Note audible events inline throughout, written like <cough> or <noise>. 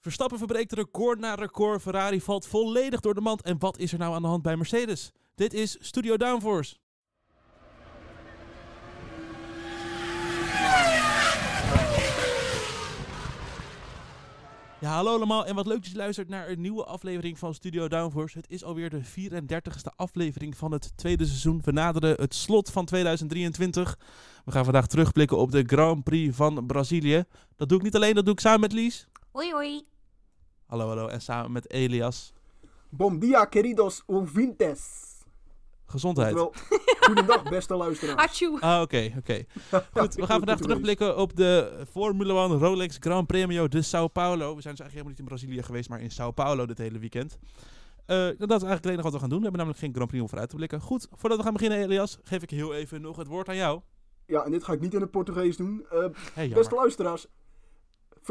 Verstappen verbreekt record na record. Ferrari valt volledig door de mand. En wat is er nou aan de hand bij Mercedes? Dit is Studio Downforce. Ja, hallo allemaal en wat leuk dat je luistert naar een nieuwe aflevering van Studio Downforce. Het is alweer de 34ste aflevering van het tweede seizoen. We naderen het slot van 2023. We gaan vandaag terugblikken op de Grand Prix van Brazilië. Dat doe ik niet alleen, dat doe ik samen met Lies. Hoi hoi. Hallo, hallo. En samen met Elias. Bom dia, queridos ouvintes. Gezondheid. Wel, <laughs> goedendag, beste luisteraars. Ah, oké, oké. Goed, we gaan vandaag terugblikken op de Formula 1 Rolex Grand Premio de Sao Paulo. We zijn dus eigenlijk helemaal niet in Brazilië geweest, maar in Sao Paulo dit hele weekend. Eh, dat is eigenlijk het enige wat we gaan doen. We hebben namelijk geen Grand Prix om vooruit te blikken. Goed, voordat we gaan beginnen, Elias, geef ik heel even nog het woord aan jou. Ja, en dit ga ik niet in het Portugees doen. Eh, Hey, beste luisteraars,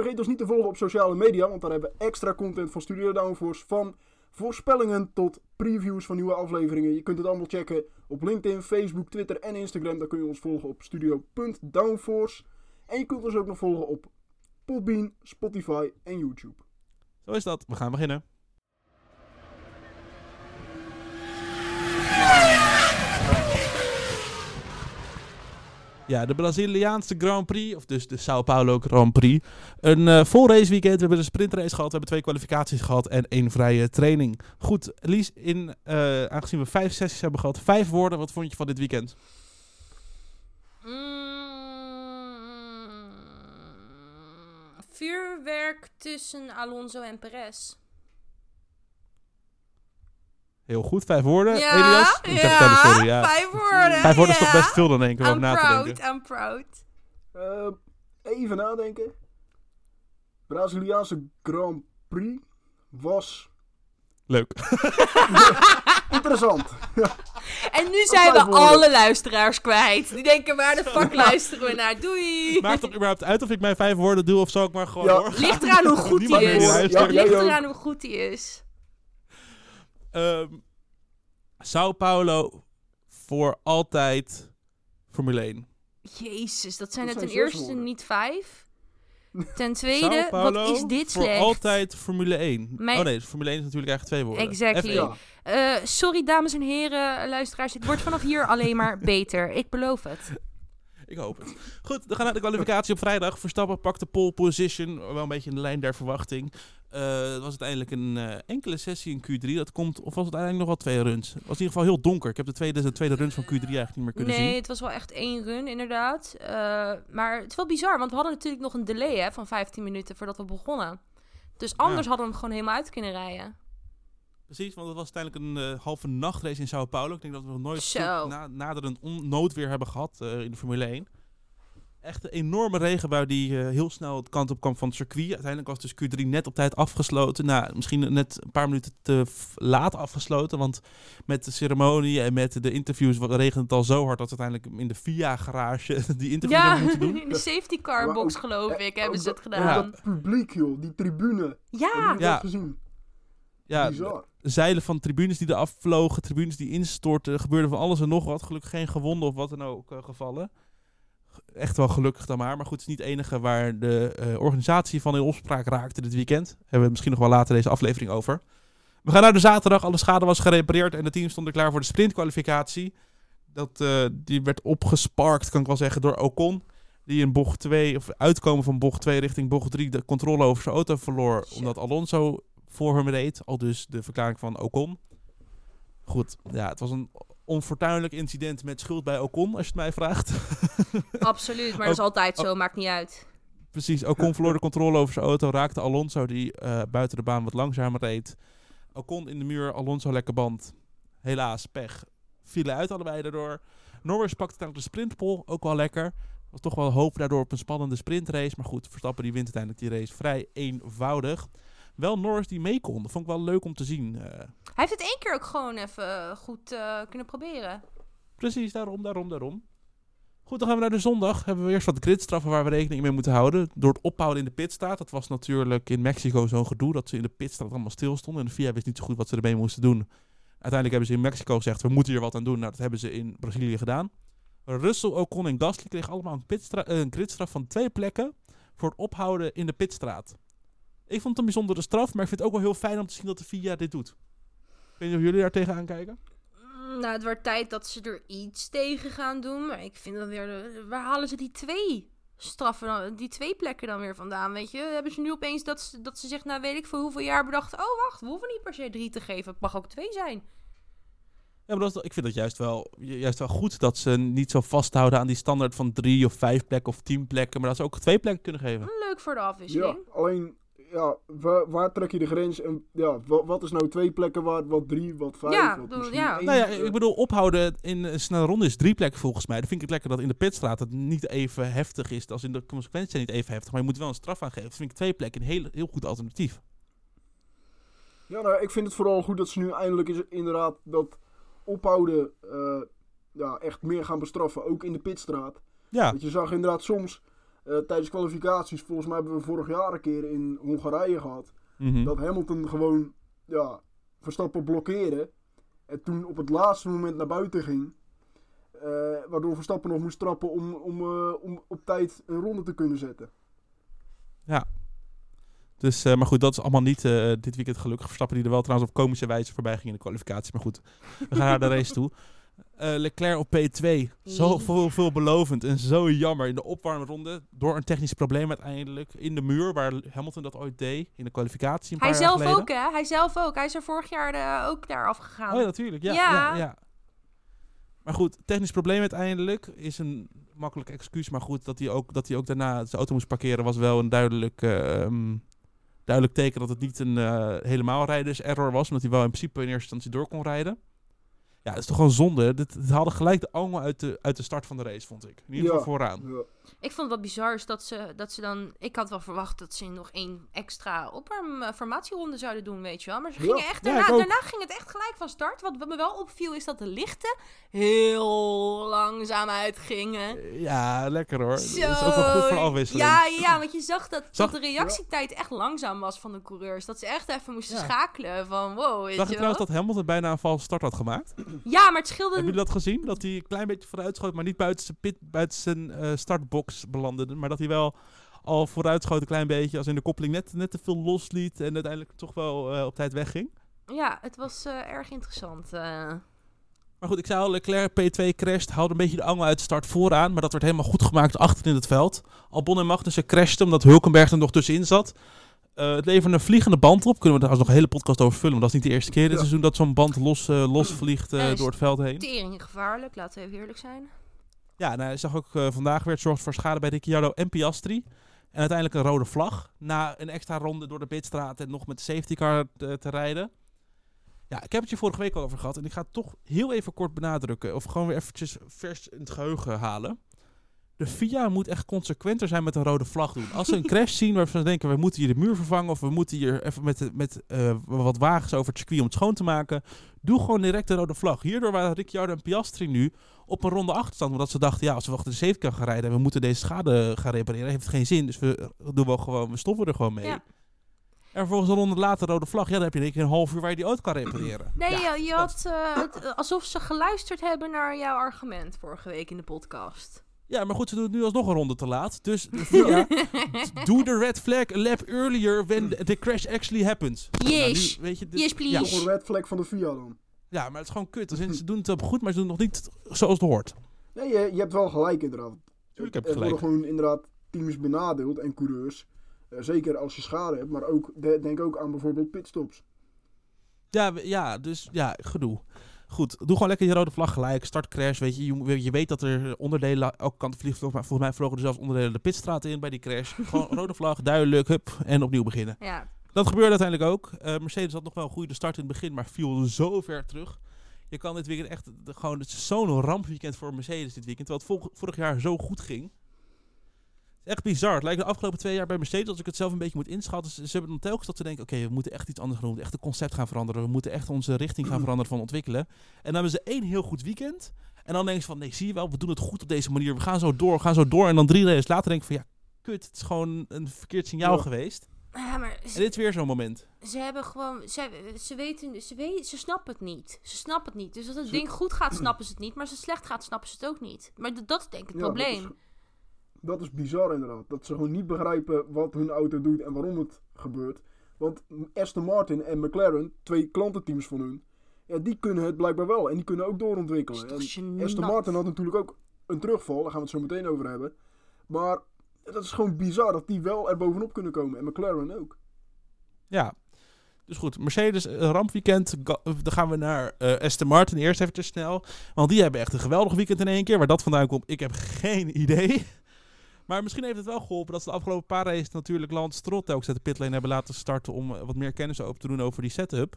vergeet ons niet te volgen op sociale media, want daar hebben we extra content van Studio Downforce. Van voorspellingen tot previews van nieuwe afleveringen. Je kunt het allemaal checken op LinkedIn, Facebook, Twitter en Instagram. Daar kun je ons volgen op studio.downforce. En je kunt ons ook nog volgen op Podbean, Spotify en YouTube. Zo is dat. We gaan beginnen. Ja, de Braziliaanse Grand Prix, of dus de Sao Paulo Grand Prix. Een eh, vol raceweekend. We hebben een sprintrace gehad, we hebben twee kwalificaties gehad en één vrije training. Goed, Lies, in, eh, aangezien we vijf sessies hebben gehad, vijf woorden. Wat vond je van dit weekend? Mm, vuurwerk tussen Alonso en Perez. Heel goed, vijf woorden. ja, Elias? Ik zeg ja, sorry, ja. vijf woorden. Vijf woorden is toch best veel dan één keer om na te proud, denken. I'm proud. Eh, even nadenken. Braziliaanse Grand Prix was Leuk. <laughs> interessant. <laughs> En nu zijn we woorden. alle luisteraars kwijt. Die denken, waar de fuck <laughs> luisteren we naar? Doei. Maakt het überhaupt uit of ik mijn vijf woorden doe of zal ik maar gewoon Ja. doorgaan? Ligt eraan hoe goed hij is. Ligt eraan hoe goed hij is. Ehm, Sao Paulo voor altijd Formule 1. Jezus, dat zijn Dat er ten zijn eerste niet vijf. <laughs> Ten Sao tweede, Paulo wat is dit voor slecht? altijd Formule 1. Mijn- Oh nee, Formule 1 is natuurlijk eigenlijk twee woorden. Exactly. F1. Ja. Eh, sorry dames en heren, luisteraars. Het wordt vanaf hier alleen maar <laughs> beter. Ik beloof het. Ik hoop het. Goed, we gaan naar de kwalificatie op vrijdag. Verstappen pakt de pole position. Wel een beetje in de lijn der verwachting. Het was uiteindelijk een eh, enkele sessie in Q3. Dat komt, of was het uiteindelijk nog wel twee runs? Het was in ieder geval heel donker. Ik heb de tweede, de tweede run van Q3 eigenlijk niet meer kunnen Nee, zien. het was wel echt één run, inderdaad. Eh, maar het is wel bizar, want we hadden natuurlijk nog een delay hè, van 15 minuten voordat we begonnen. Dus anders hadden we hem gewoon helemaal uit kunnen rijden. Precies, want het was uiteindelijk een eh, halve nachtrace in Sao Paulo. Ik denk dat we nog nooit Zo. na, naderend noodweer hebben gehad eh, in de Formule 1. Echt een enorme regenbui die eh, heel snel het kant op kwam van het circuit. Uiteindelijk was dus Q3 net op tijd afgesloten. Nou, misschien net een paar minuten te laat afgesloten. Want met de ceremonie en met de interviews regende het al zo hard dat uiteindelijk in de VIA-garage <laughs> die interviews Ja, hebben moeten doen. <laughs> in de safety car box ook- geloof eh, ik hebben ook ze het dat- gedaan. ook Dat publiek, joh, die tribune. Ja, Ja. gezien? Ja, Bizar. zeilen van tribunes die eraf vlogen, tribunes die instortten. Er gebeurde van alles en nog wat. Gelukkig geen gewonden of wat dan ook eh, gevallen. Echt wel gelukkig dan maar. Maar goed, het is niet het enige waar de eh, organisatie van in opspraak raakte dit weekend. Hebben we het misschien nog wel later deze aflevering over. We gaan naar de zaterdag. Alle schade was gerepareerd en de team stond er klaar voor de sprintkwalificatie. Dat, eh, die werd opgesparkt, kan ik wel zeggen, door Ocon. Die in bocht 2, of uitkomen van bocht 2 richting bocht 3, de controle over zijn auto verloor. Shit. Omdat Alonso voor hem reed. Al dus de verklaring van Ocon. Goed, ja, het was een onfortuinlijk incident met schuld bij Ocon, als je het mij vraagt. <laughs> absoluut. Maar dat is altijd zo, maakt niet uit. Precies, Ocon verloor de controle over zijn auto, raakte Alonso die eh, buiten de baan wat langzamer reed. Ocon in de muur, Alonso lekker band. Helaas, pech. Vielen uit allebei daardoor. Norris pakte uiteindelijk de sprintpol, ook wel lekker. Was toch wel hoop daardoor op een spannende sprintrace. Maar goed, Verstappen die wint uiteindelijk die race vrij eenvoudig. Wel Norris die mee kon, dat vond ik wel leuk om te zien. eh. Hij heeft het één keer ook gewoon even goed eh, kunnen proberen. Precies, daarom, daarom, daarom. Goed, dan gaan we naar de zondag. Hebben we eerst wat gridstraffen waar we rekening mee moeten houden. Door het ophouden in de pitstraat. Dat was natuurlijk in Mexico zo'n gedoe. Dat ze in de pitstraat allemaal stilstonden. En de FIA wist niet zo goed wat ze ermee moesten doen. Uiteindelijk hebben ze in Mexico gezegd, we moeten hier wat aan doen. Nou, dat hebben ze in Brazilië gedaan. Russell, Ocon en Gasly kregen allemaal een, pitstra- eh, een gridstraf van twee plekken. Voor het ophouden in de pitstraat. Ik vond het een bijzondere straf, maar ik vind het ook wel heel fijn om te zien dat de VIA dit doet. Ik weet niet of jullie daar tegenaan kijken. Mm, Nou, het wordt tijd dat ze er iets tegen gaan doen. Maar ik vind dan weer... de- waar halen ze die twee straffen dan, die twee plekken dan weer vandaan, weet je? Hebben ze nu opeens dat ze, dat ze zich na weet ik voor hoeveel jaar bedacht... Oh, wacht, we hoeven niet per se drie te geven. Het mag ook twee zijn. Ja, maar dat is, ik vind het juist wel, ju- juist wel goed dat ze niet zo vasthouden aan die standaard van drie of vijf plekken of tien plekken, maar dat ze ook twee plekken kunnen geven. Leuk voor de Ja, afwisseling. alleen, ja, waar, waar trek je de grens? En ja, wa- wat is nou twee plekken waard? Wat drie, wat vijf? Ja, wat ja. één? Nou ja, Eh, ik bedoel, ophouden in een snelle ronde is drie plekken volgens mij. Dan vind ik het lekker dat in de pitstraat het niet even heftig is als in de consequenties zijn niet even heftig, maar je moet wel een straf aangeven. Dan vind ik twee plekken een heel, heel goed alternatief. Ja, nou, ik vind het vooral goed dat ze nu eindelijk is, inderdaad dat ophouden eh, ja, echt meer gaan bestraffen. Ook in de pitstraat. Ja, Want je zag inderdaad soms eh, tijdens kwalificaties, volgens mij hebben we vorig jaar een keer in Hongarije gehad, mhm. dat Hamilton gewoon ja, Verstappen blokkeerde. En toen op het laatste moment naar buiten ging. eh, waardoor Verstappen nog moest trappen om, om, eh, om op tijd een ronde te kunnen zetten. Dus, eh, maar goed, dat is allemaal niet dit weekend gelukkig. Verstappen die er wel trouwens op komische wijze voorbij ging in de kwalificatie. Maar goed, we gaan naar de race toe. <laughs> Eh, Leclerc op P2. Zo veel, veelbelovend en zo jammer in de opwarmronde. Door een technisch probleem uiteindelijk in de muur, waar Hamilton dat ooit deed in de kwalificatie. Een Hij paar zelf ook, hè? Hij zelf ook. Hij is er vorig jaar eh, ook daar afgegaan. Oh ja, natuurlijk. Ja, Ja. ja. Ja, Maar goed, technisch probleem uiteindelijk is een makkelijk excuus. Maar goed, dat hij ook, dat hij ook daarna zijn auto moest parkeren was wel een duidelijk, eh, ehm, duidelijk teken dat het niet een eh, helemaal rijderserror was. Omdat hij wel in principe in eerste instantie door kon rijden. Ja, dat is toch gewoon zonde. Dit, dit haalde gelijk de angel uit de, uit de start van de race, vond ik. In ieder geval Ja. vooraan. Ja. Ik vond het wat bizar is dat ze, dat ze dan... Ik had wel verwacht dat ze nog één extra opwarm eh, zouden doen, weet je wel. Maar ze gingen echt... Daarna, daarna ging het echt gelijk van start. Wat me wel opviel is dat de lichten heel langzaam uitgingen. Eh, Ja, lekker hoor. Zo. Dat is ook wel goed voor afwisseling. Ja, ja, want je zag dat, <laughs> Zag- dat de reactietijd echt langzaam was van de coureurs. Dat ze echt even moesten Ja. schakelen van wow, weet Zag je trouwens dat Hamilton bijna een valse start had gemaakt? Ja, maar het scheelde... Hebben jullie dat gezien? Dat hij een klein beetje vooruit schoot, maar niet buiten zijn, pit, buiten zijn startbox belandde. Maar dat hij wel al vooruit schoot een klein beetje, als in de koppeling net, net te veel losliet en uiteindelijk toch wel eh, op tijd wegging. Ja, het was eh, erg interessant. eh. Maar goed, ik zei al, Leclerc P2 crasht, haalde een beetje de angel uit de start vooraan, maar dat werd helemaal goed gemaakt achter in het veld. Albon en Magnussen crashten omdat Hulkenberg er nog tussenin zat. Eh, het leverde een vliegende band op. Kunnen we daar nog een hele podcast over vullen, want dat is niet de eerste keer dit Ja. seizoen dat zo'n band los, eh, los vliegt eh, Ja, is- door het veld heen. Tering gevaarlijk, laten we even eerlijk zijn. Ja, nou, zag ook eh, vandaag het zorgt voor schade bij Ricciardo en Piastri. En uiteindelijk een rode vlag. Na een extra ronde door de pitstraat en nog met de safety car te, rijden. Ja, ik heb het je vorige week al over gehad. En ik ga het toch heel even kort benadrukken. Of gewoon weer eventjes vers in het geheugen halen. De FIA moet echt consequenter zijn met een rode vlag doen. Als ze een crash zien waarvan ze denken... we moeten hier de muur vervangen... of we moeten hier even met, met eh, wat wagens over het circuit om het schoon te maken... doe gewoon direct de rode vlag. Hierdoor waren Ricciardo en Piastri nu op een ronde achterstand. Omdat ze dachten, ja, als we achter de safety car gaan rijden... en we moeten deze schade gaan repareren... heeft het geen zin. Dus we doen wel gewoon... we stoppen er gewoon mee. Ja. En vervolgens een ronde later rode vlag. Ja, dan heb je één keer een half uur waar je die auto kan repareren. Nee, Ja, je, je had eh, het, eh, alsof ze geluisterd hebben naar jouw argument vorige week in de podcast. Ja, maar goed, ze doen het nu alsnog een ronde te laat. Dus <laughs> ja, doe de red flag a lap earlier when the, crash actually happens. Yes. Nou, nu, weet je, dit- Yes, please. Ja, Toch een red flag van de VIA dan. ja, maar het is gewoon kut. Ze doen het wel goed, maar ze doen het nog niet zoals het hoort. Nee, je, je hebt wel gelijk inderdaad. Tuurlijk heb je er gelijk. worden gewoon inderdaad teams benadeeld en coureurs. Eh, zeker als je schade hebt, maar ook, de- denk ook aan bijvoorbeeld pitstops. Ja, ja, dus ja, gedoe. Goed, doe gewoon lekker je rode vlag gelijk. Start crash, weet je. Je, je weet dat er onderdelen, elke kant vliegt. Volgens mij, volgens mij vlogen er zelfs onderdelen de pitstraat in bij die crash. <laughs> Gewoon rode vlag, duidelijk, hup, en opnieuw beginnen. Ja, Dat gebeurde uiteindelijk ook. Eh, Mercedes had nog wel een goede start in het begin, maar viel zo ver terug. Je kan dit weekend echt, de- gewoon, het is zo'n rampweekend voor Mercedes dit weekend. Terwijl het vorig jaar zo goed ging. Het is echt bizar. Het lijkt de afgelopen twee jaar bij Mercedes, als ik het zelf een beetje moet inschatten. Ze, ze hebben dan telkens dat ze denken, oké, we moeten echt iets anders gaan doen. We moeten echt het concept gaan veranderen. We moeten echt onze richting gaan veranderen van ontwikkelen. En dan hebben ze één heel goed weekend. En dan denken ze van, nee, zie je wel, we doen het goed op deze manier. We gaan zo door, we gaan zo door. En dan drie races later denk ik van, ja, kut, het is gewoon een verkeerd signaal Ja. geweest. Ja, maar En dit is weer zo'n moment. ze hebben gewoon... Ze, ze weten... Ze, weten, ze snappen het niet. Ze snappen het niet. Dus als het Ze- ding goed gaat, snappen ze het niet. Maar als het slecht gaat, snappen ze het ook niet. Maar dat is denk ik het Ja, dat probleem. Dat is bizar inderdaad. Dat ze gewoon niet begrijpen wat hun auto doet en waarom het gebeurt. Want Aston Martin en McLaren, twee klantenteams van hun, ja, die kunnen het blijkbaar wel. En die kunnen ook doorontwikkelen. Gênant? Aston Martin had natuurlijk ook een terugval, daar gaan we het zo meteen over hebben. Maar dat is gewoon bizar dat die wel er bovenop kunnen komen. En McLaren ook. Ja. Dus goed, Mercedes, eh, rampweekend. Eh, Dan gaan we naar eh Aston Martin eerst even te snel. Want die hebben echt een geweldig weekend in één keer. Waar dat vandaan komt, ik heb geen <laughs> idee. Maar misschien heeft het wel geholpen dat ze de afgelopen paar races natuurlijk Lance Stroll telkens uit de pitlane hebben laten starten om eh, wat meer kennis open te doen over die setup.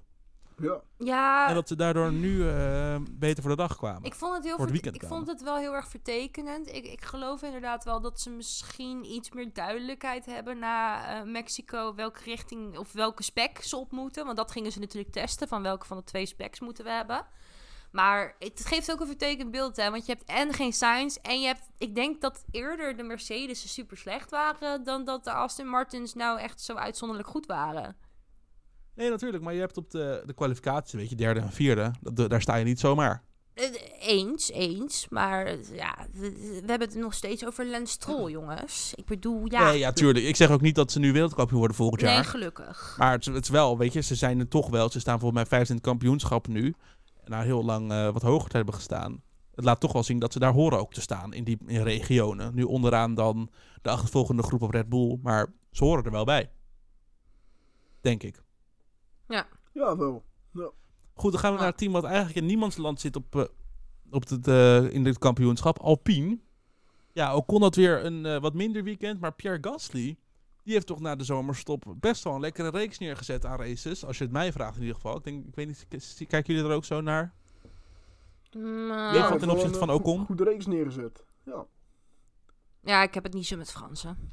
Ja, Ja, En dat ze daardoor nu eh, beter voor de dag kwamen. Ik vond het heel Voor het verte- weekend ik kwamen. vond het wel heel erg vertekenend. Ik, ik geloof inderdaad wel dat ze misschien iets meer duidelijkheid hebben na eh, Mexico welke richting of welke spec ze op moeten. Want dat gingen ze natuurlijk testen van welke van de twee specs moeten we hebben. Maar het geeft ook een vertekend beeld, hè? Want je hebt en geen Sainz en je hebt... Ik denk dat eerder de Mercedes super slecht waren dan dat de Aston Martins nou echt zo uitzonderlijk goed waren. Nee, natuurlijk. Maar je hebt op de, de kwalificatie, weet je, derde en vierde. Daar sta je niet zomaar. Eh, Eens, eens. Maar eh, ja, we, hebben het nog steeds over Lance Stroll, <clears throat> jongens. Ik bedoel, ja. Nee, ja, tuurlijk. Ik zeg ook niet dat ze nu wereldkampioen worden volgend jaar. Nee, gelukkig. Maar het, is- het is wel, weet je, ze zijn er toch wel. Ze staan volgens mij 25 kampioenschappen nu. Na heel lang eh, wat hoger te hebben gestaan. Het laat toch wel zien dat ze daar horen ook te staan in die in regionen. Nu onderaan dan de achtervolgende groep op Red Bull. Maar ze horen er wel bij. Denk ik. ja wel. Goed, dan gaan we Ja. naar het team wat eigenlijk in niemands land zit op, eh, op het, eh, in dit kampioenschap. Alpine. Ja, ook kon dat weer een eh, wat minder weekend. Maar Pierre Gasly, die heeft toch na de zomerstop best wel een lekkere reeks neergezet aan races. Als je het mij vraagt in ieder geval. Ik, denk, ik weet niet, kijken jullie er ook zo naar? Nou, Ja, ja, van ten opzichte van Ocon? Goed, goede race neergezet. Ja. ik heb het niet zo met Fransen.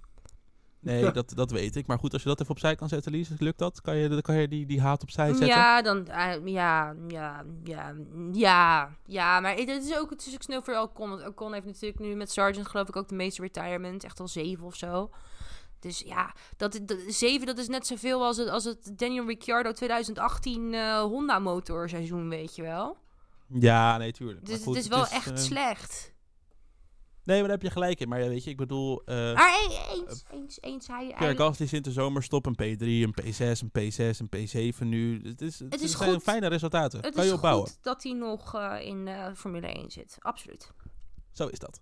Nee, Ja. dat, dat weet ik. Maar goed, als je dat even opzij kan zetten, Lies, lukt dat? Kan je, dan kan je die, die haat opzij zetten? Ja, dan, eh, ja, ja, ja, ja, ja, maar het is ook, het is ook snel voor Ocon. Want Ocon heeft natuurlijk nu met Sargent geloof ik ook de meeste retirement, echt al zeven of zo. Dus ja, dat, dat, zeven, dat is net zoveel als het, als het Daniel Ricciardo 2018 eh, Honda motorseizoen, weet je wel. Ja, nee, tuurlijk. Dus goed, het is wel eh, echt slecht. Nee, maar daar heb je gelijk in. Maar ja, weet je, ik bedoel... eh, Maar e- eens, eens, eens, hij, hij, Gasly in de zomerstop een P3, een P6, een P6, een P7 nu. Het, is, het, Het is zijn goed. fijne resultaten. het kan is je opbouwen. goed dat hij nog eh, in eh, Formule 1 zit, absoluut. Zo is dat.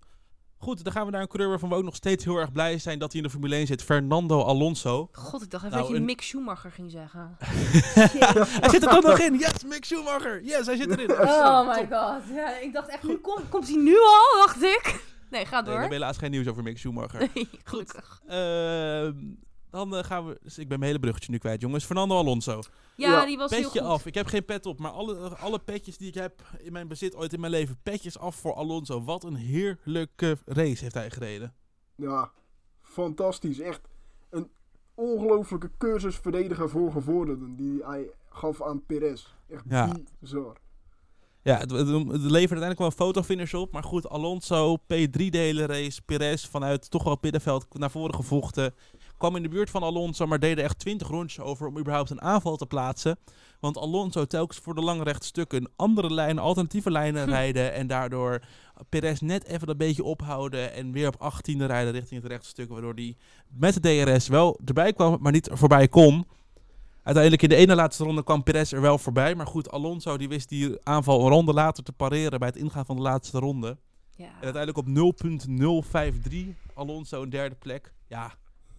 Goed, dan gaan we naar een coureur waarvan we ook nog steeds heel erg blij zijn dat hij in de Formule 1 zit. Fernando Alonso. God, ik dacht even Nou, dat je een- Mick Schumacher ging zeggen. <laughs> hij zit er toch nog in. Yes, Mick Schumacher. Yes, hij zit erin. Oh my god. Ja, ik dacht echt, nu komt, komt hij nu al, dacht ik. Nee, ga Nee, we door. hebben helaas geen nieuws over Mick Schumacher. Nee, <laughs> gelukkig. Ehm, dan eh, gaan we... dus ik ben mijn hele bruggetje nu kwijt, jongens. Fernando Alonso. Ja, Ja, die was heel Petje goed. af. Ik heb geen pet op, maar alle, alle petjes die ik heb in mijn bezit ooit in mijn leven. Petjes af voor Alonso. Wat een heerlijke race heeft hij gereden. Ja, fantastisch. Echt een ongelofelijke cursusverdediger voor gevorderden die hij gaf aan Perez. Echt Ja. bizar. Ja, het, het, het levert uiteindelijk wel een fotofinish op. Maar goed, Alonso, P3-delen race. Perez vanuit toch wel het middenveld naar voren gevochten. Kwam in de buurt van Alonso, maar deden echt 20 rondjes over om überhaupt een aanval te plaatsen. Want Alonso telkens voor de lange rechte stukken een andere lijn, alternatieve lijnen <laughs> rijden. En daardoor Perez net even dat beetje ophouden. En weer op 18e rijden richting het rechte stuk. Waardoor hij met de DRS wel erbij kwam, maar niet voorbij kon. Uiteindelijk in de ene laatste ronde kwam Perez er wel voorbij. Maar goed, Alonso die wist die aanval een ronde later te pareren bij het ingaan van de laatste ronde. Ja. En uiteindelijk op 0.053 Alonso een derde plek. Ja,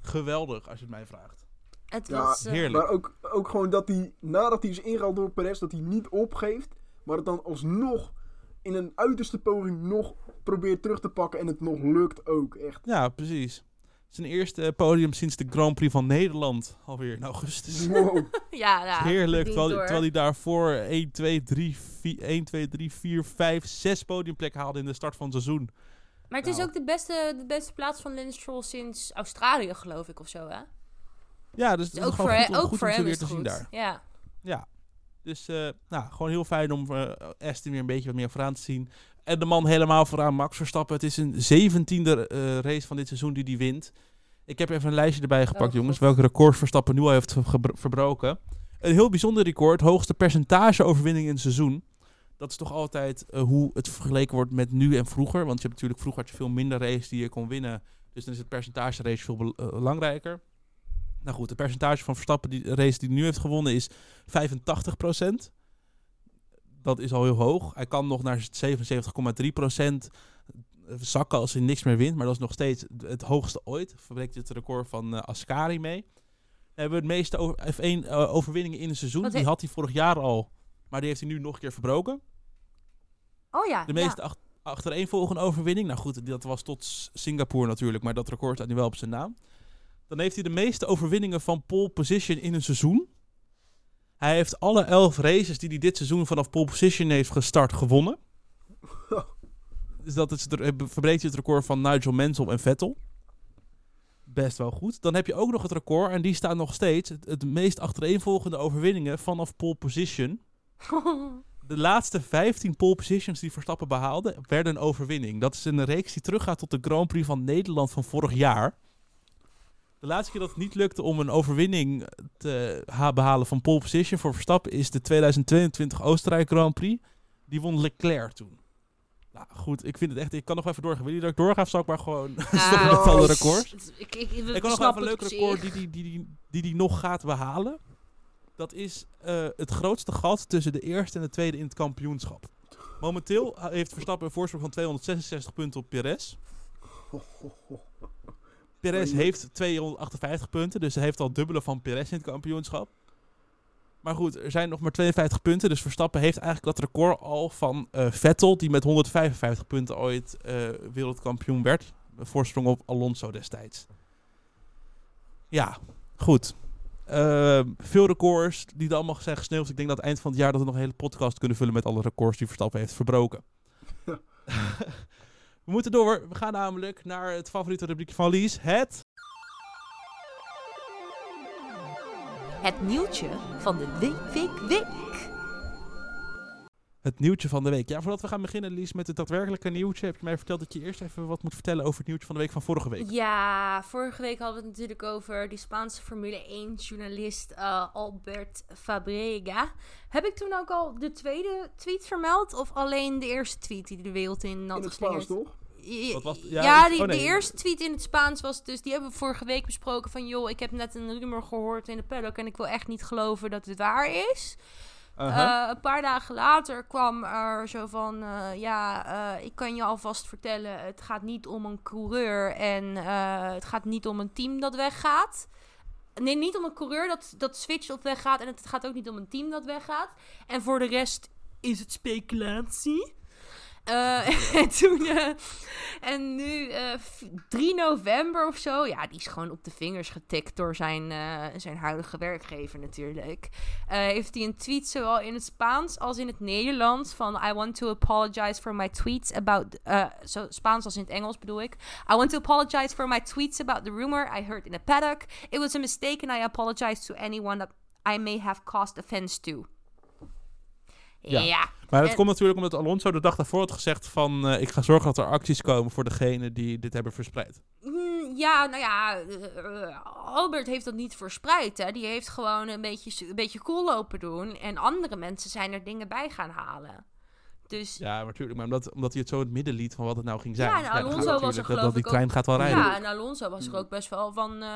geweldig als je het mij vraagt. Het Ja, was... eh, heerlijk. Maar ook, ook gewoon dat hij, nadat hij is ingehaald door Perez, dat hij niet opgeeft. Maar het dan alsnog in een uiterste poging nog probeert terug te pakken. En het nog lukt ook. Echt. Ja, precies. Zijn eerste podium sinds de Grand Prix van Nederland. Alweer in augustus. <laughs> Wow. <laughs> ja, ja. Heerlijk. Terwijl, hoor. terwijl hij daarvoor 1, 2, 3, 4, 1, 2, 3, 4, 5, 6 podiumplekken haalde in de start van het seizoen. Maar het is Nou. ook de beste, de beste plaats van Lance Stroll sinds Australië, geloof ik, of zo, hè? Ja, dus Dus ook voor, goed, om- ook goed voor om hem weer is te het zien goed. daar. Ja. Ja. Dus eh, nou, gewoon heel fijn om Aston weer een beetje wat meer vooraan te zien. En de man helemaal vooraan, Max Verstappen. Het is een zeventiende eh race van dit seizoen die hij wint. Ik heb even een lijstje erbij gepakt, Oh, jongens. Welke records Verstappen nu al heeft verbroken. Een heel bijzonder record. Hoogste percentage overwinning in het seizoen. Dat is toch altijd eh, hoe het vergeleken wordt met nu en vroeger. Want je hebt natuurlijk vroeger had je veel minder races die je kon winnen. Dus dan is het percentage race veel eh, belangrijker. Nou goed, het percentage van Verstappen die race die hij nu heeft gewonnen is 85%. Dat is al heel hoog. Hij kan nog naar 77,3% zakken als hij niks meer wint. Maar dat is nog steeds het hoogste ooit. Verbreekt het record van eh, Ascari mee. We hebben het meeste over, F1 eh, overwinningen in een seizoen. Wat Die had hij vorig jaar al. Maar die heeft hij nu nog een keer verbroken. Oh ja. De ja. meeste ach- achtereenvolgende overwinning. Nou goed, dat was tot Singapore natuurlijk. Maar dat record staat nu wel op zijn naam. Dan heeft hij de meeste overwinningen van pole position in een seizoen. Hij heeft alle elf races die hij dit seizoen vanaf pole position heeft gestart gewonnen. <laughs> Dus dat is het, verbreekt hij het record van Nigel Mansell en Vettel. Best wel goed. Dan heb je ook nog het record, en die staat nog steeds, het, het meest achtereenvolgende overwinningen vanaf pole position. <laughs> De laatste 15 pole positions die Verstappen behaalde, werden een overwinning. Dat is een reeks die teruggaat tot de Grand Prix van Nederland van vorig jaar. De laatste keer dat het niet lukte om een overwinning te ha- behalen van pole position voor Verstappen is de 2022 Oostenrijk Grand Prix. Die won Leclerc toen. Nou goed, ik vind het echt, ik kan nog even doorgaan. Wil je dat ik doorga of zal ik maar gewoon <laughs> stoppen met alle s- records? Ik, ik, ik, Ik kan nog even een leuk record die die, die, die, die die nog gaat behalen. Dat is eh, het grootste gat tussen de eerste en de tweede in het kampioenschap. Momenteel heeft Verstappen een voorsprong van 266 punten op Perez. <laughs> Perez heeft 258 punten, dus hij heeft al dubbele van Perez in het kampioenschap. Maar goed, er zijn nog maar 52 punten, dus Verstappen heeft eigenlijk dat record al van eh, Vettel, die met 155 punten ooit eh, wereldkampioen werd. Een voorsprong op Alonso destijds. Ja, goed. Eh, veel records die er allemaal zijn gesneeuwd. Ik denk dat het eind van het jaar dat we nog een hele podcast kunnen vullen met alle records die Verstappen heeft verbroken. Ja. <laughs> we moeten door. We gaan namelijk naar het favoriete rubriekje van Lies. Het... Het nieuwtje van de week, week, week. Het nieuwtje van de week. Ja, voordat we gaan beginnen, Lies, met het daadwerkelijke nieuwtje, heb je mij verteld dat je eerst even wat moet vertellen over het nieuwtje van de week van vorige week. Ja, vorige week hadden we het natuurlijk over die Spaanse Formule 1-journalist eh, Albert Fabrega. Heb ik toen ook al de tweede tweet vermeld? Of alleen de eerste tweet die de wereld in In had het Spaans, toch? Wat was ja, die, oh, nee. de eerste tweet in het Spaans was dus, die hebben we vorige week besproken van, joh, ik heb net een rumor gehoord in de paddock en ik wil echt niet geloven dat het waar is. Uh-huh. Eh, een paar dagen later kwam er zo van, eh, ja, eh, ik kan je alvast vertellen, het gaat niet om een coureur en het gaat niet om een team dat weggaat. Nee, niet om een coureur dat, dat switcht of weggaat en het gaat ook niet om een team dat weggaat. En voor de rest is het speculatie. Eh, <laughs> en toen, eh, en nu, eh, v- 3 november of zo, ja, die is gewoon op de vingers getikt door zijn, eh, zijn huidige werkgever natuurlijk. Eh, heeft hij een tweet zowel in het Spaans als in het Nederlands van I want to apologize for my tweets about, eh, zo Spaans als in het Engels bedoel ik. I want to apologize for my tweets about the rumor I heard in the paddock. It was a mistake and I apologize to anyone that I may have caused offense to. Ja. ja. Maar dat En- komt natuurlijk omdat Alonso de dag daarvoor had gezegd van... eh, ik ga zorgen dat er acties komen voor degenen die dit hebben verspreid. Mm, Ja, nou ja, eh, Albert heeft dat niet verspreid. Hè. Die heeft gewoon een beetje, een beetje cool lopen doen. En andere mensen zijn er dingen bij gaan halen. Dus ja, Ja, natuurlijk. Maar omdat, omdat hij het zo in het midden liet van wat het nou ging zijn. Ja, en Alonso was er dat- dat, geloof die trein gaat wel rijden. en Alonso was er ook best wel van... eh,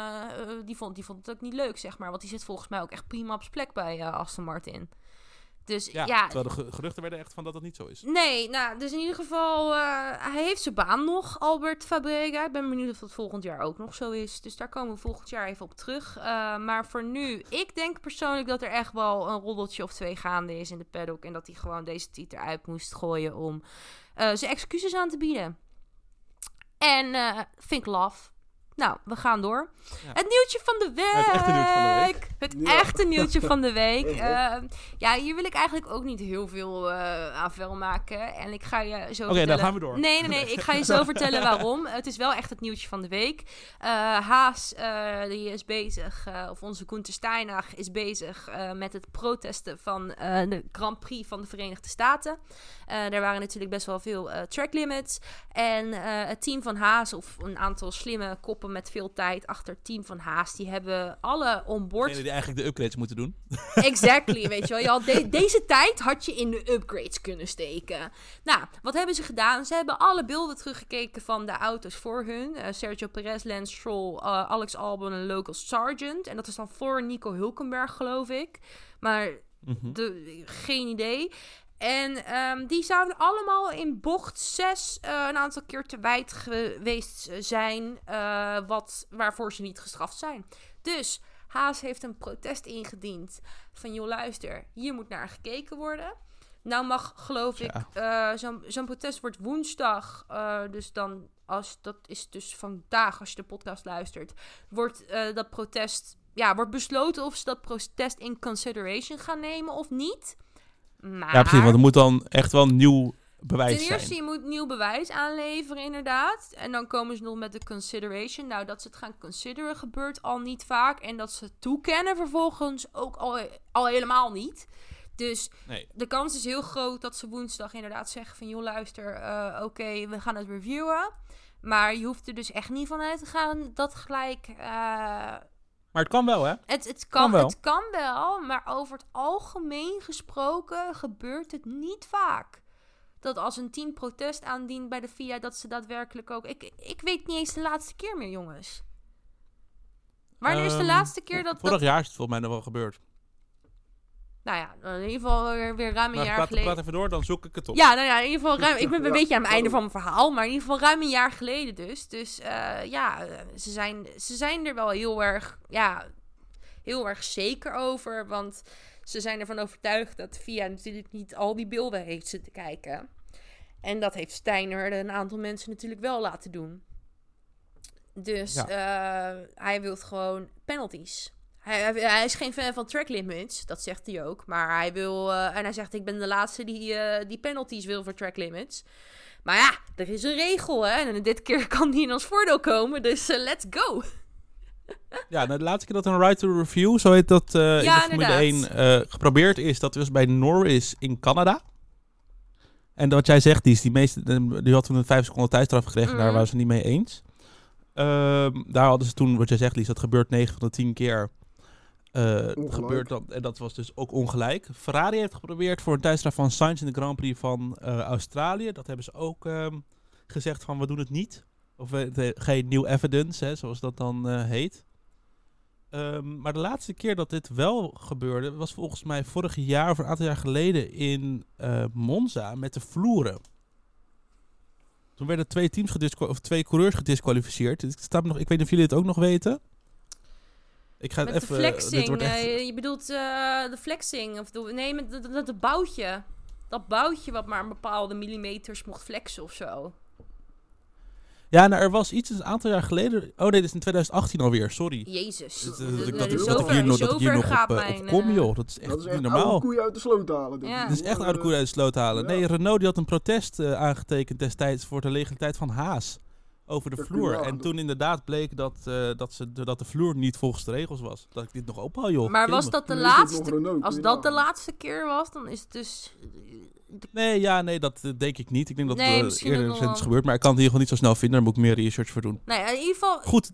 die, vond, die vond het ook niet leuk, zeg maar. Want die zit volgens mij ook echt prima op zijn plek bij Aston Martin. Dus Ja, ja, terwijl de ge- geruchten werden echt van dat dat niet zo is. Nee, nou, dus in ieder geval, eh, hij heeft zijn baan nog, Albert Fabrega. Ik ben benieuwd of dat volgend jaar ook nog zo is. Dus daar komen we volgend jaar even op terug. Eh, maar voor nu, ik denk persoonlijk dat er echt wel een roddeltje of twee gaande is in de paddock. En dat hij gewoon deze titel eruit moest gooien om eh, zijn excuses aan te bieden. En vind ik laf. Nou, we gaan door. Ja. Het nieuwtje van de week. Het echte nieuwtje van de week. Het Ja. echte nieuwtje van de week. <laughs> Ja. Eh, ja, hier wil ik eigenlijk ook niet heel veel eh aan vuil maken. En ik ga je zo Oké, vertellen... dan gaan we door. Nee, nee, nee. Ik ga je zo <laughs> vertellen waarom. Het is wel echt het nieuwtje van de week. Eh, Haas, eh, die is bezig, of onze Gunther Steiner is bezig met het protesten van de Grand Prix van de Verenigde Staten. Er waren natuurlijk best wel veel track limits. En het team van Haas, of een aantal slimme koppen met veel tijd achter het team van Haas. Die hebben alle onboard... Degene die eigenlijk de upgrades moeten doen. <laughs> Exactly, weet je wel. Je had de- deze tijd had je in de upgrades kunnen steken. Nou, wat hebben ze gedaan? Ze hebben alle beelden teruggekeken van de auto's voor hun. Eh, Sergio Perez, Lance Stroll, eh, Alex Albon en Local Sargent. En dat is dan voor Nico Hulkenberg, geloof ik. Maar Mhm. de, geen idee. En ehm, die zouden allemaal in bocht 6 eh, een aantal keer te wijd geweest zijn. eh, wat, waarvoor ze niet gestraft zijn. Dus Haas heeft een protest ingediend. Van joh, luister, hier moet naar gekeken worden. Nou mag, geloof ik, eh, zo'n protest wordt woensdag. eh, dus dan, als, dat is dus vandaag, als je de podcast luistert. Wordt eh, dat protest ja, wordt besloten of ze dat protest in consideration gaan nemen of niet. Maar Ja, precies, want er moet dan echt wel nieuw bewijs ten eerste, zijn. je moet nieuw bewijs aanleveren, inderdaad. En dan komen ze nog met de consideration. Nou, dat ze het gaan consideren gebeurt al niet vaak. En dat ze het toekennen vervolgens ook al, al helemaal niet. Dus Nee. de kans is heel groot dat ze woensdag inderdaad zeggen van... joh, luister, eh, oké, we gaan het reviewen. Maar je hoeft er dus echt niet van uit te gaan dat gelijk... eh, Maar het kan wel, hè? het, het, kan, Kan wel. het kan wel, maar over het algemeen gesproken gebeurt het niet vaak. Dat als een team protest aandient bij de FIA, dat ze daadwerkelijk ook... Ik, ik weet niet eens de laatste keer meer, jongens. Wanneer is de Ehm, laatste keer dat... Vorig dat jaar is het volgens mij nog wel gebeurd. Nou ja, in ieder geval weer, ruim een jaar praat, geleden. praat even door, dan zoek ik het op. Ja, nou ja, in ieder geval ruim. Ik ben <laughs> een beetje aan het einde van mijn verhaal, maar in ieder geval ruim een jaar geleden dus. Dus eh, ja, ze zijn, ze zijn er wel heel erg, ja, heel erg zeker over. Want ze zijn ervan overtuigd dat VIA natuurlijk niet al die beelden heeft zitten kijken. En dat heeft Steiner een aantal mensen natuurlijk wel laten doen. Dus eh, hij wil gewoon penalties. Hij, hij, is geen fan van track limits, dat zegt hij ook. Maar hij wil, eh, en hij zegt: Ik ben de laatste die, eh, die penalties wil voor track limits. Maar ja, er is een regel, hè? En dit keer <laughs> kan die in ons voordeel komen, dus eh, let's go. Ja, nou, de laatste keer dat een right to review, zo heet dat eh, in Ja, de Formule 1, inderdaad. geprobeerd is. Dat was bij Norris in Canada. En wat jij zegt, die, is die, meeste, die had toen een 5 seconden tijdstraf gekregen. Daar Mhm. waren ze niet mee eens. Ehm, daar hadden ze toen, wat jij zegt, Lies, dat gebeurt 9 van de 10 keer. Eh, gebeurt dan, en dat was dus ook ongelijk. Ferrari heeft geprobeerd voor een tijdstraf van Sainz in de Grand Prix van eh, Australië. Dat hebben ze ook ehm, gezegd van we doen het niet. Of eh, geen new evidence, hè, zoals dat dan heet. Ehm, maar de laatste keer dat dit wel gebeurde, was volgens mij vorig jaar of een aantal jaar geleden in Monza met de vloeren. Toen werden twee teams of twee coureurs gedisqualificeerd. Staat me nog, ik weet niet of jullie het ook nog weten. Ik ga het Met even. de dit flexing. wordt echt, eh, je bedoelt eh, de flexing. Of de, nee, met dat- dat dat boutje. Dat boutje wat maar een bepaalde millimeters mocht flexen of zo. Ja, nou, er was iets een aantal jaar geleden. Oh nee, dit is in 2018 alweer, sorry. Jezus. Dat, De- dat, dat, ik zover- hier nog, dat ik hier nog gaat op, eh, mijn, op kom, eh, joh. Dat is echt Dat is niet echt normaal. oude koeien uit de sloot halen. dit. Ja. Het is echt een oude koe uit de sloot halen. Ja. Nee, Renault die had een protest eh, aangetekend destijds voor de legaliteit van Haas. Over de vloer. En toen inderdaad bleek dat, eh, dat, ze, dat de vloer niet volgens de regels was. Dat ik dit nog ophaal, joh. Maar was dat de laatste... Als dat de laatste keer was, dan is het dus... Nee, ja, nee, dat eh, denk ik niet. Ik denk dat Nee, het misschien eerder recent is gebeurd. Maar ik kan het ieder geval niet zo snel vinden. Daar moet ik meer research voor doen. Ja, in ieder geval... Goed,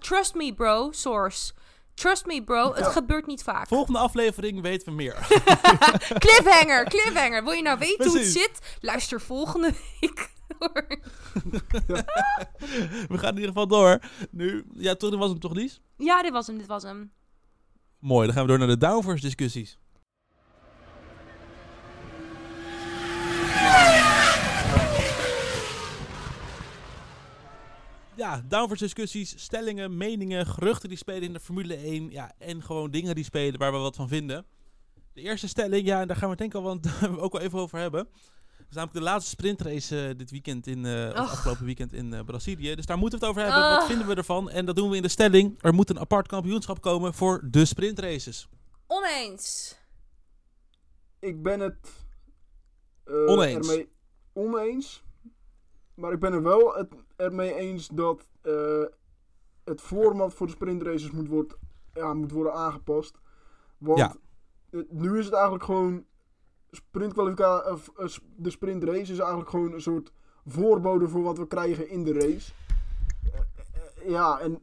trust me, bro. Source. Trust me, bro. Het Ja. gebeurt niet vaak. volgende aflevering weten we meer. <laughs> Cliffhanger, cliffhanger. Wil je nou weten hoe het zit? Luister volgende week. Door. <laughs> we gaan in ieder geval door. Nu, ja, toen was hem toch, Lies? ja, dit was hem, dit was hem. Mooi, dan gaan we door naar de downforce discussies. Ja, downforce discussies, stellingen, meningen, geruchten die spelen in de Formule 1. Ja, en gewoon dingen die spelen waar we wat van vinden. De eerste stelling, ja, en daar gaan we het denk ik al wel, <laughs> ook wel even over hebben. Dat is namelijk de laatste sprintrace eh, dit weekend in, eh, afgelopen weekend in eh, Brazilië. Dus daar moeten we het over hebben. Wat Ah. vinden we ervan? En dat doen we in de stelling. Er moet een apart kampioenschap komen voor de sprintraces. Oneens. Ik ben het eh, Oneens. ermee oneens. Maar ik ben er wel het, ermee eens dat eh, het format voor de sprintraces moet, wordt, ja, moet worden aangepast. Want Ja. nu is het eigenlijk gewoon sprintkwalificatie, eh, de sprintrace is eigenlijk gewoon een soort voorbode voor wat we krijgen in de race. Eh, eh, ja, en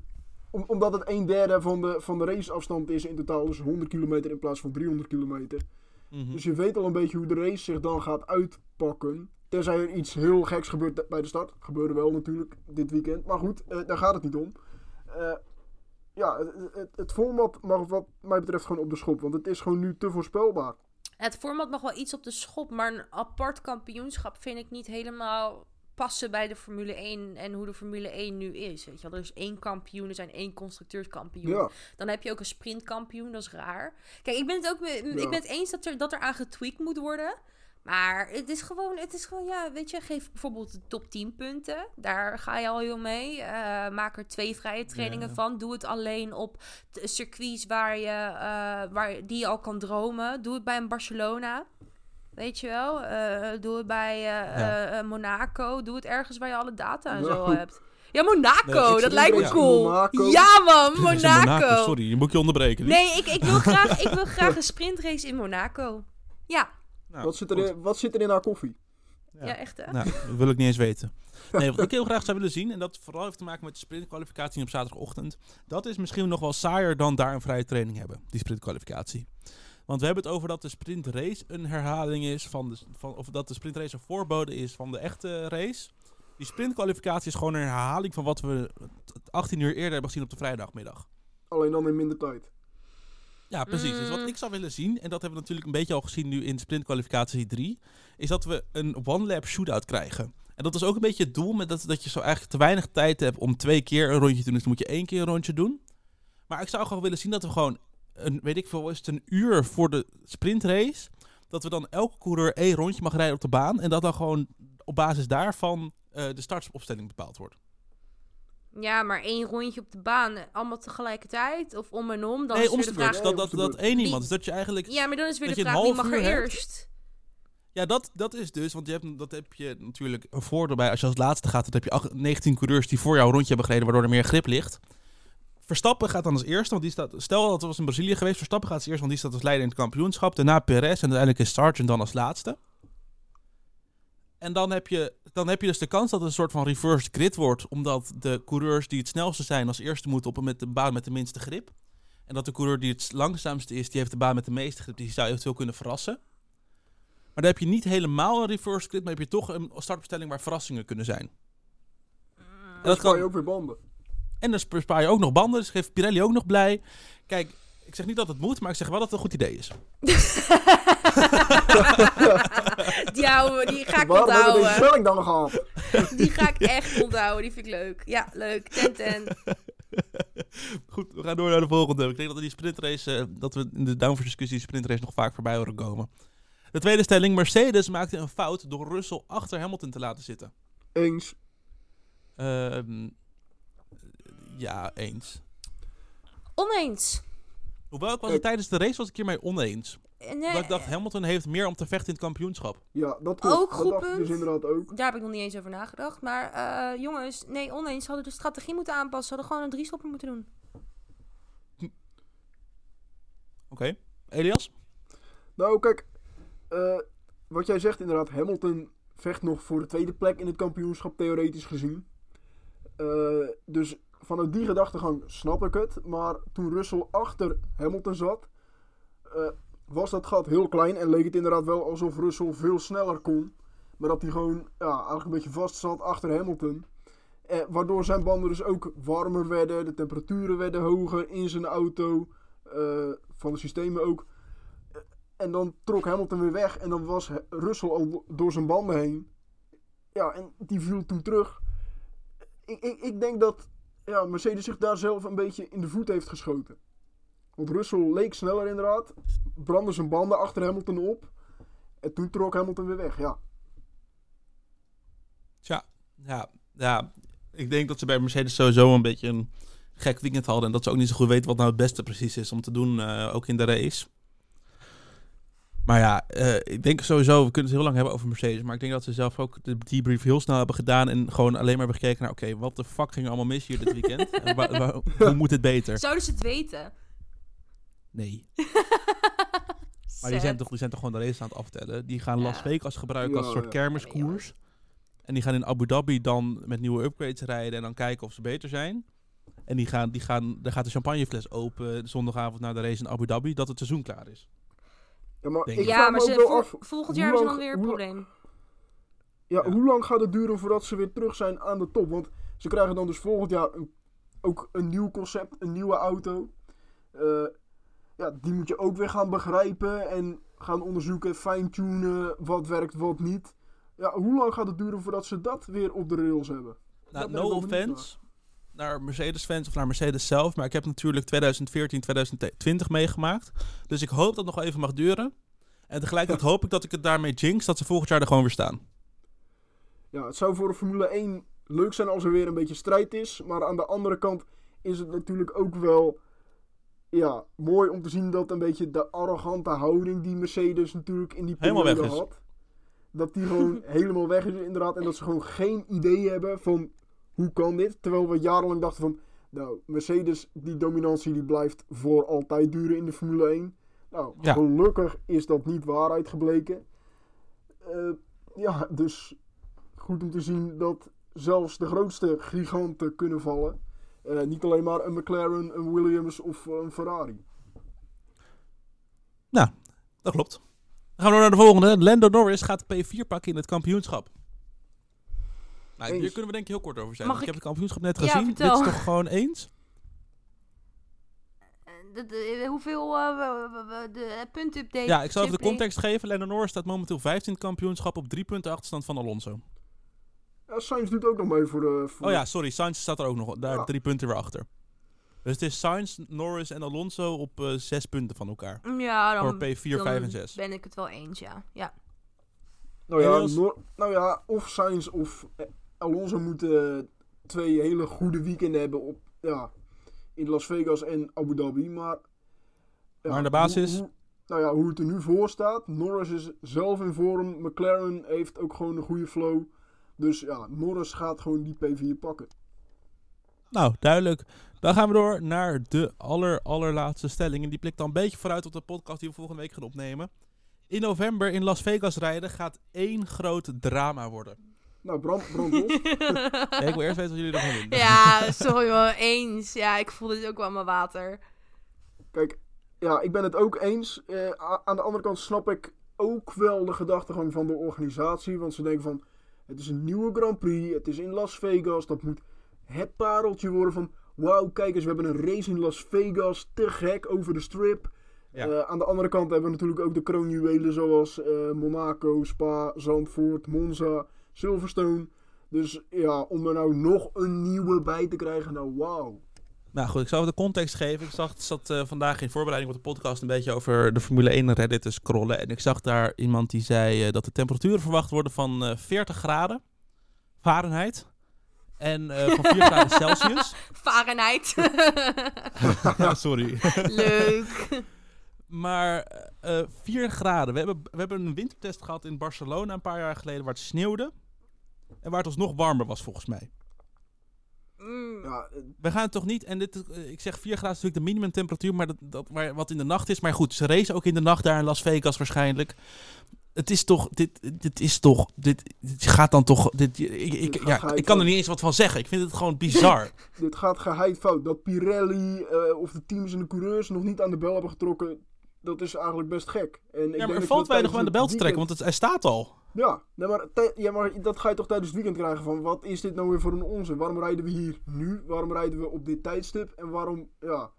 om- omdat het een derde van de, van de raceafstand is in totaal, dus 100 kilometer in plaats van 300 kilometer. Mhm. Dus je weet al een beetje hoe de race zich dan gaat uitpakken. Tenzij er iets heel geks gebeurt bij de start. Gebeurde wel natuurlijk dit weekend. Maar goed, eh, daar gaat het niet om. Ja, het, het, het format mag wat mij betreft gewoon op de schop. Want het is gewoon nu te voorspelbaar. Het format mag wel iets op de schop, maar een apart kampioenschap vind ik niet helemaal passen bij de Formule 1 en hoe de Formule 1 nu is. Weet je wel, er is één kampioen, er zijn één constructeurskampioen. Ja, Dan heb je ook een sprintkampioen, dat is raar. Kijk, ik ben het ook ik ben het eens dat er, dat er aan getweakt moet worden. Maar het is gewoon, het is gewoon, ja, weet je, geef bijvoorbeeld de top 10 punten. Daar ga je al heel mee. Eh, maak er twee vrije trainingen Ja. van. Doe het alleen op circuits waar je, eh, waar, die je al kan dromen. Doe het bij een Barcelona. Weet je wel? Eh, doe het bij Ja. Monaco. Doe het ergens waar je alle data en zo hebt. Ja, Monaco, Nee, dat lijkt me ja. cool. Monaco. Ja, man, Monaco. Sorry, je moet je onderbreken. Nee, ik, ik, wil graag, ik wil graag een sprintrace in Monaco. Ja, Nou, wat, zit er in, wat zit er in haar koffie? ja. echt hè? Nou, dat wil ik niet eens weten. <laughs> Nee, wat ik heel graag zou willen zien, en dat vooral heeft te maken met de sprintkwalificatie op zaterdagochtend, dat is misschien nog wel saaier dan daar een vrije training hebben, die sprintkwalificatie. Want we hebben het over dat de sprintrace een herhaling is van de, van, of dat de sprintrace een voorbode is van de echte race. Die sprintkwalificatie is gewoon een herhaling van wat we 18 uur eerder hebben gezien op de vrijdagmiddag. Alleen dan in minder tijd. Ja, precies. Dus wat Mm. ik zou willen zien, en dat hebben we natuurlijk een beetje al gezien nu in sprintkwalificatie 3, is dat we een one-lap shootout krijgen. En dat is ook een beetje het doel, met dat, dat je zo eigenlijk te weinig tijd hebt om twee keer een rondje te doen. Dus dan moet je één keer een rondje doen. Maar ik zou gewoon willen zien dat we gewoon, een, weet ik veel, is het een uur voor de sprintrace, dat we dan elke coureur één rondje mag rijden op de baan. En dat dan gewoon op basis daarvan eh, de startopstelling bepaald wordt. Ja, maar één rondje op de baan, allemaal tegelijkertijd of om en om. Dan nee, is om weer de vraag... Dat, Nee, dat, dat één iemand. Dus dat je eigenlijk Ja, maar dan is weer dat de vraag wie mag er eerst. Ja, dat, dat is dus, want je hebt, dat heb je natuurlijk een voordeel bij. Als je als laatste gaat, dan heb je acht- 19 coureurs die voor jou een rondje hebben gereden, waardoor er meer grip ligt. Verstappen gaat dan als eerste, want die staat, stel dat het was in Brazilië geweest, Verstappen gaat als eerste, want die staat als leider in het kampioenschap. Daarna Perez en uiteindelijk is Sargent dan als laatste. En dan heb, je, dan heb je dus de kans dat het een soort van reversed grid wordt, omdat de coureurs die het snelste zijn als eerste moeten op met de baan met de minste grip. En dat de coureur die het langzaamste is, die heeft de baan met de meeste grip, die zou eventueel kunnen verrassen. Maar dan heb je niet helemaal een reverse grid, maar heb je toch een startopstelling waar verrassingen kunnen zijn. En Dat dat kan je ook weer banden. en dan bespaar je ook nog banden, dus geeft Pirelli ook nog blij. Kijk, ik zeg niet dat het moet, maar ik zeg wel dat het een goed idee is. <laughs> Die ga ik Waarom hebben we deze onthouden. spelling dan gehad? <laughs> Die ga ik echt onthouden. Die vind ik leuk. Ja, leuk. Ten ten. Goed, we gaan door naar de volgende. Ik denk dat we die sprintrace, eh, dat we in de downforce discussie die sprintrace nog vaak voorbij horen komen. De tweede stelling, Mercedes maakte een fout door Russell achter Hamilton te laten zitten. Eens. Ehm, ja, eens. Oneens. Hoewel ik was er tijdens de race was ik hiermee oneens. Nee, ik dacht, Hamilton heeft meer om te vechten in het kampioenschap. Ja, dat klopt. Ook dat goed dacht ik dus inderdaad ook. Daar heb ik nog niet eens over nagedacht. Maar eh, jongens, nee, oneens. Ze hadden de strategie moeten aanpassen. Ze hadden gewoon een driestopper moeten doen. Oké. Elias? Nou, kijk. eh, wat jij zegt inderdaad. Hamilton vecht nog voor de tweede plek in het kampioenschap, theoretisch gezien. Eh, dus vanuit die gedachtegang snap ik het. Maar toen Russell achter Hamilton zat, eh, was dat gat heel klein. En leek het inderdaad wel alsof Russell veel sneller kon. Maar dat hij gewoon ja, eigenlijk een beetje vast zat achter Hamilton. Eh, waardoor zijn banden dus ook warmer werden. De temperaturen werden hoger in zijn auto. eh, van de systemen ook. En dan trok Hamilton weer weg. En dan was Russell al door zijn banden heen. Ja, en die viel toen terug. Ik, ik, ik denk dat ja, Mercedes zich daar zelf een beetje in de voet heeft geschoten. Want Russell leek sneller inderdaad. Brandde zijn banden achter Hamilton op. En toen trok Hamilton weer weg, ja. Tja, ja, ja. Ik denk dat ze bij Mercedes sowieso een beetje een gek weekend hadden. En dat ze ook niet zo goed weten wat nou het beste precies is om te doen, eh, ook in de race. Maar ja, eh, ik denk sowieso, we kunnen het heel lang hebben over Mercedes. Maar ik denk dat ze zelf ook de debrief heel snel hebben gedaan. En gewoon alleen maar hebben gekeken naar, oké, wat de fuck ging er allemaal mis hier dit weekend? <laughs> en wa- wa- hoe moet het beter? Zouden ze het weten? Nee. <laughs> Maar die zijn, toch, die zijn toch gewoon de race aan het aftellen. Die gaan Ja. Las Vegas gebruiken als een soort kermiskoers. En die gaan in Abu Dhabi dan met nieuwe upgrades rijden en dan kijken of ze beter zijn. En die gaan, die gaan, daar gaat de champagnefles open zondagavond na de race in Abu Dhabi, dat het seizoen klaar is. Ja, maar ik. Ja, maar ze, vol- af, volgend hoe jaar hebben ze lang- dan weer een hoe lang- probleem. Ja, Ja. hoe lang gaat het duren voordat ze weer terug zijn aan de top? Want ze krijgen dan dus volgend jaar een, ook een nieuw concept, een nieuwe auto. Eh, ja, die moet je ook weer gaan begrijpen en gaan onderzoeken, fine-tunen, wat werkt, wat niet. Ja, hoe lang gaat het duren voordat ze dat weer op de rails hebben? Nou, no offense naar Mercedes-fans of naar Mercedes zelf, maar ik heb natuurlijk 2014, 2020 meegemaakt. Dus ik hoop dat het nog even mag duren. En tegelijkertijd hoop ik dat ik het daarmee jinx, dat ze volgend jaar er gewoon weer staan. Ja, het zou voor de Formule 1 leuk zijn als er weer een beetje strijd is. Maar aan de andere kant is het natuurlijk ook wel ja, mooi om te zien dat een beetje de arrogante houding die Mercedes natuurlijk in die Helemaal periode weg is. had. Dat die gewoon <laughs> helemaal weg is inderdaad. En dat ze gewoon geen idee hebben van hoe kan dit. Terwijl we jarenlang dachten van... Nou, Mercedes, die dominantie die blijft voor altijd duren in de Formule 1. Nou, Ja. gelukkig is dat niet waarheid gebleken. Eh, ja, dus goed om te zien dat zelfs de grootste giganten kunnen vallen. Eh, niet alleen maar een McLaren, een Williams of een Ferrari. Dat klopt. Dan gaan we door naar de volgende. Lando Norris gaat de P4 pakken in het kampioenschap. Nou, hier kunnen we denk ik heel kort over zijn. Ik ik- heb het kampioenschap net Ja, gezien. Dit vertel. is toch gewoon eens? Eh, de- de- hoeveel eh, we- de puntupdate? Ja, ik zal even de context geven. Lando Norris staat momenteel 15 in het kampioenschap op drie punten achterstand van Alonso. Ja, Sainz doet ook nog mee voor de... Voor Oh ja, sorry. Sainz staat er ook nog. Daar Ja. drie punten weer achter. Dus het is Sainz, Norris en Alonso op eh, zes punten van elkaar. Ja, dan, voor P4, dan 5 en 6. ben ik het wel eens, ja. ja. Nou ja? Nor- nou ja, of Sainz of eh, Alonso moeten eh, twee hele goede weekenden hebben op, ja, in Las Vegas en Abu Dhabi. Maar, ja, Maar de basis? Hoe, hoe- nou ja, hoe het er nu voor staat. Norris is zelf in vorm. McLaren heeft ook gewoon een goede flow. Dus ja, Norris gaat gewoon die P4 pakken. Nou, duidelijk. Dan gaan we door naar de aller, allerlaatste stelling. En die blikt dan een beetje vooruit op de podcast die we volgende week gaan opnemen. In november in Las Vegas rijden gaat één groot drama worden. Nou, brand, brand los. <laughs> Ja, ik wil eerst weten wat jullie ervan vinden. ja, sorry hoor, eens. Ja, ik voel dit ook wel aan mijn water. Kijk, ja, ik ben het ook eens. Eh, aan de andere kant snap ik ook wel de gedachtegang van de organisatie. Want ze denken van, het is een nieuwe Grand Prix, het is in Las Vegas. Dat moet het pareltje worden van, wauw, kijk eens, we hebben een race in Las Vegas. Te gek, over de strip. Ja. Eh, aan de andere kant hebben we natuurlijk ook de kroonjuwelen zoals eh, Monaco, Spa, Zandvoort, Monza, Silverstone. Dus ja, om er nou nog een nieuwe bij te krijgen, nou wauw. Nou goed, ik zal even de context geven. Ik zag, zat eh, vandaag in voorbereiding op de podcast een beetje over de Formule 1 Reddit te scrollen. En ik zag daar iemand die zei eh, dat de temperaturen verwacht worden van eh 40 graden Fahrenheit. En eh, van 4 <laughs> graden Celsius. Fahrenheit. <laughs> Ja, Sorry. Leuk. Maar eh 4 graden. We hebben, we hebben een wintertest gehad in Barcelona een paar jaar geleden waar het sneeuwde. En waar het alsnog warmer was volgens mij. Mm. Ja, eh, We gaan toch niet, en dit, eh, ik zeg 4 graden is natuurlijk de minimumtemperatuur, maar dat, dat, waar, wat in de nacht is. Maar goed, ze race ook in de nacht daar in Las Vegas waarschijnlijk. Het is toch, dit, dit is toch, dit, dit gaat dan toch, dit, ik, ik, ja, ik kan er niet eens wat van zeggen. Ik vind het gewoon bizar. <laughs> dit gaat geheid fout. Dat Pirelli eh, of de teams en de coureurs nog niet aan de bel hebben getrokken, dat is eigenlijk best gek. En ik ja, denk maar er dat valt je weinig om aan de bel te het trekken, want het, hij staat al. Ja, nee, maar, ja, maar dat ga je toch tijdens het weekend krijgen van, wat is dit nou weer voor een onzin? Waarom rijden we hier nu? Waarom rijden we op dit tijdstip? En waarom, ja...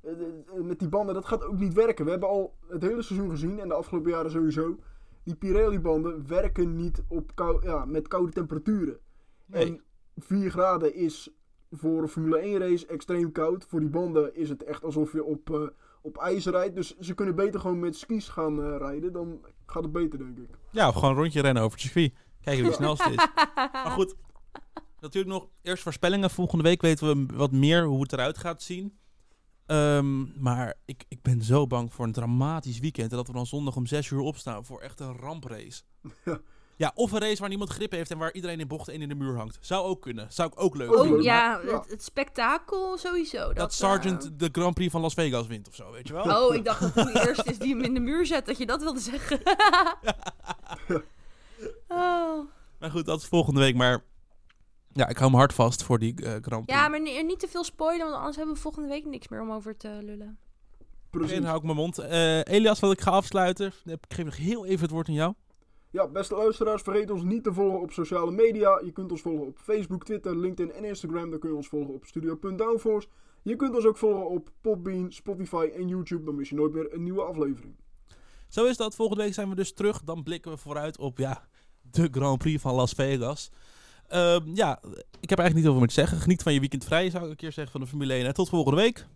eh, eh, Met die banden, dat gaat ook niet werken. We hebben al het hele seizoen gezien, en de afgelopen jaren sowieso... Die Pirelli-banden werken niet op kou, ja, met koude temperaturen. Nee. En 4 graden is voor een Formule 1 race extreem koud. Voor die banden is het echt alsof je op, eh, op ijs rijdt. Dus ze kunnen beter gewoon met skis gaan rijden. Dan gaat het beter, denk ik. Ja, of gewoon een rondje rennen over het circuit. Kijken wie het snelste is. <laughs> Maar goed, natuurlijk nog eerst voorspellingen. Volgende week weten we wat meer hoe het eruit gaat zien. Ehm, maar ik, ik ben zo bang voor een dramatisch weekend. En dat we dan zondag om 6 uur opstaan voor echt een ramprace. Ja. Ja, of een race waar niemand grip heeft en waar iedereen in bocht 1 in de muur hangt. Zou ook kunnen. Zou ik ook leuk Oh, vinden. Oh ja, maar- ja. Het, het spektakel sowieso. Dat, Dat eh, Sargent de Grand Prix van Las Vegas wint of zo, weet je wel? Oh, ik dacht dat hij eerst is die hem in de muur zet, dat je dat wilde zeggen. <laughs> oh. Maar goed, dat is volgende week. Maar Ja, ik hou me hard vast voor die eh, Grand Prix. Ja, maar ni- niet te veel spoilen, want anders hebben we volgende week niks meer om over te lullen. Precies. En hou ik mijn mond. Eh, Elias, wat ik ga afsluiten. Ik geef nog heel even het woord aan jou. Ja, beste luisteraars, vergeet ons niet te volgen op sociale media. Je kunt ons volgen op Facebook, Twitter, LinkedIn en Instagram. Dan kun je ons volgen op studio.downforce. Je kunt ons ook volgen op Podbean, Spotify en YouTube. Dan mis je nooit meer een nieuwe aflevering. Zo is dat. Volgende week zijn we dus terug. Dan blikken we vooruit op ja, de Grand Prix van Las Vegas. Ehm, ja, ik heb eigenlijk niet over meer te zeggen. Geniet van je weekend vrij, zou ik een keer zeggen, van de Formule 1. En tot volgende week.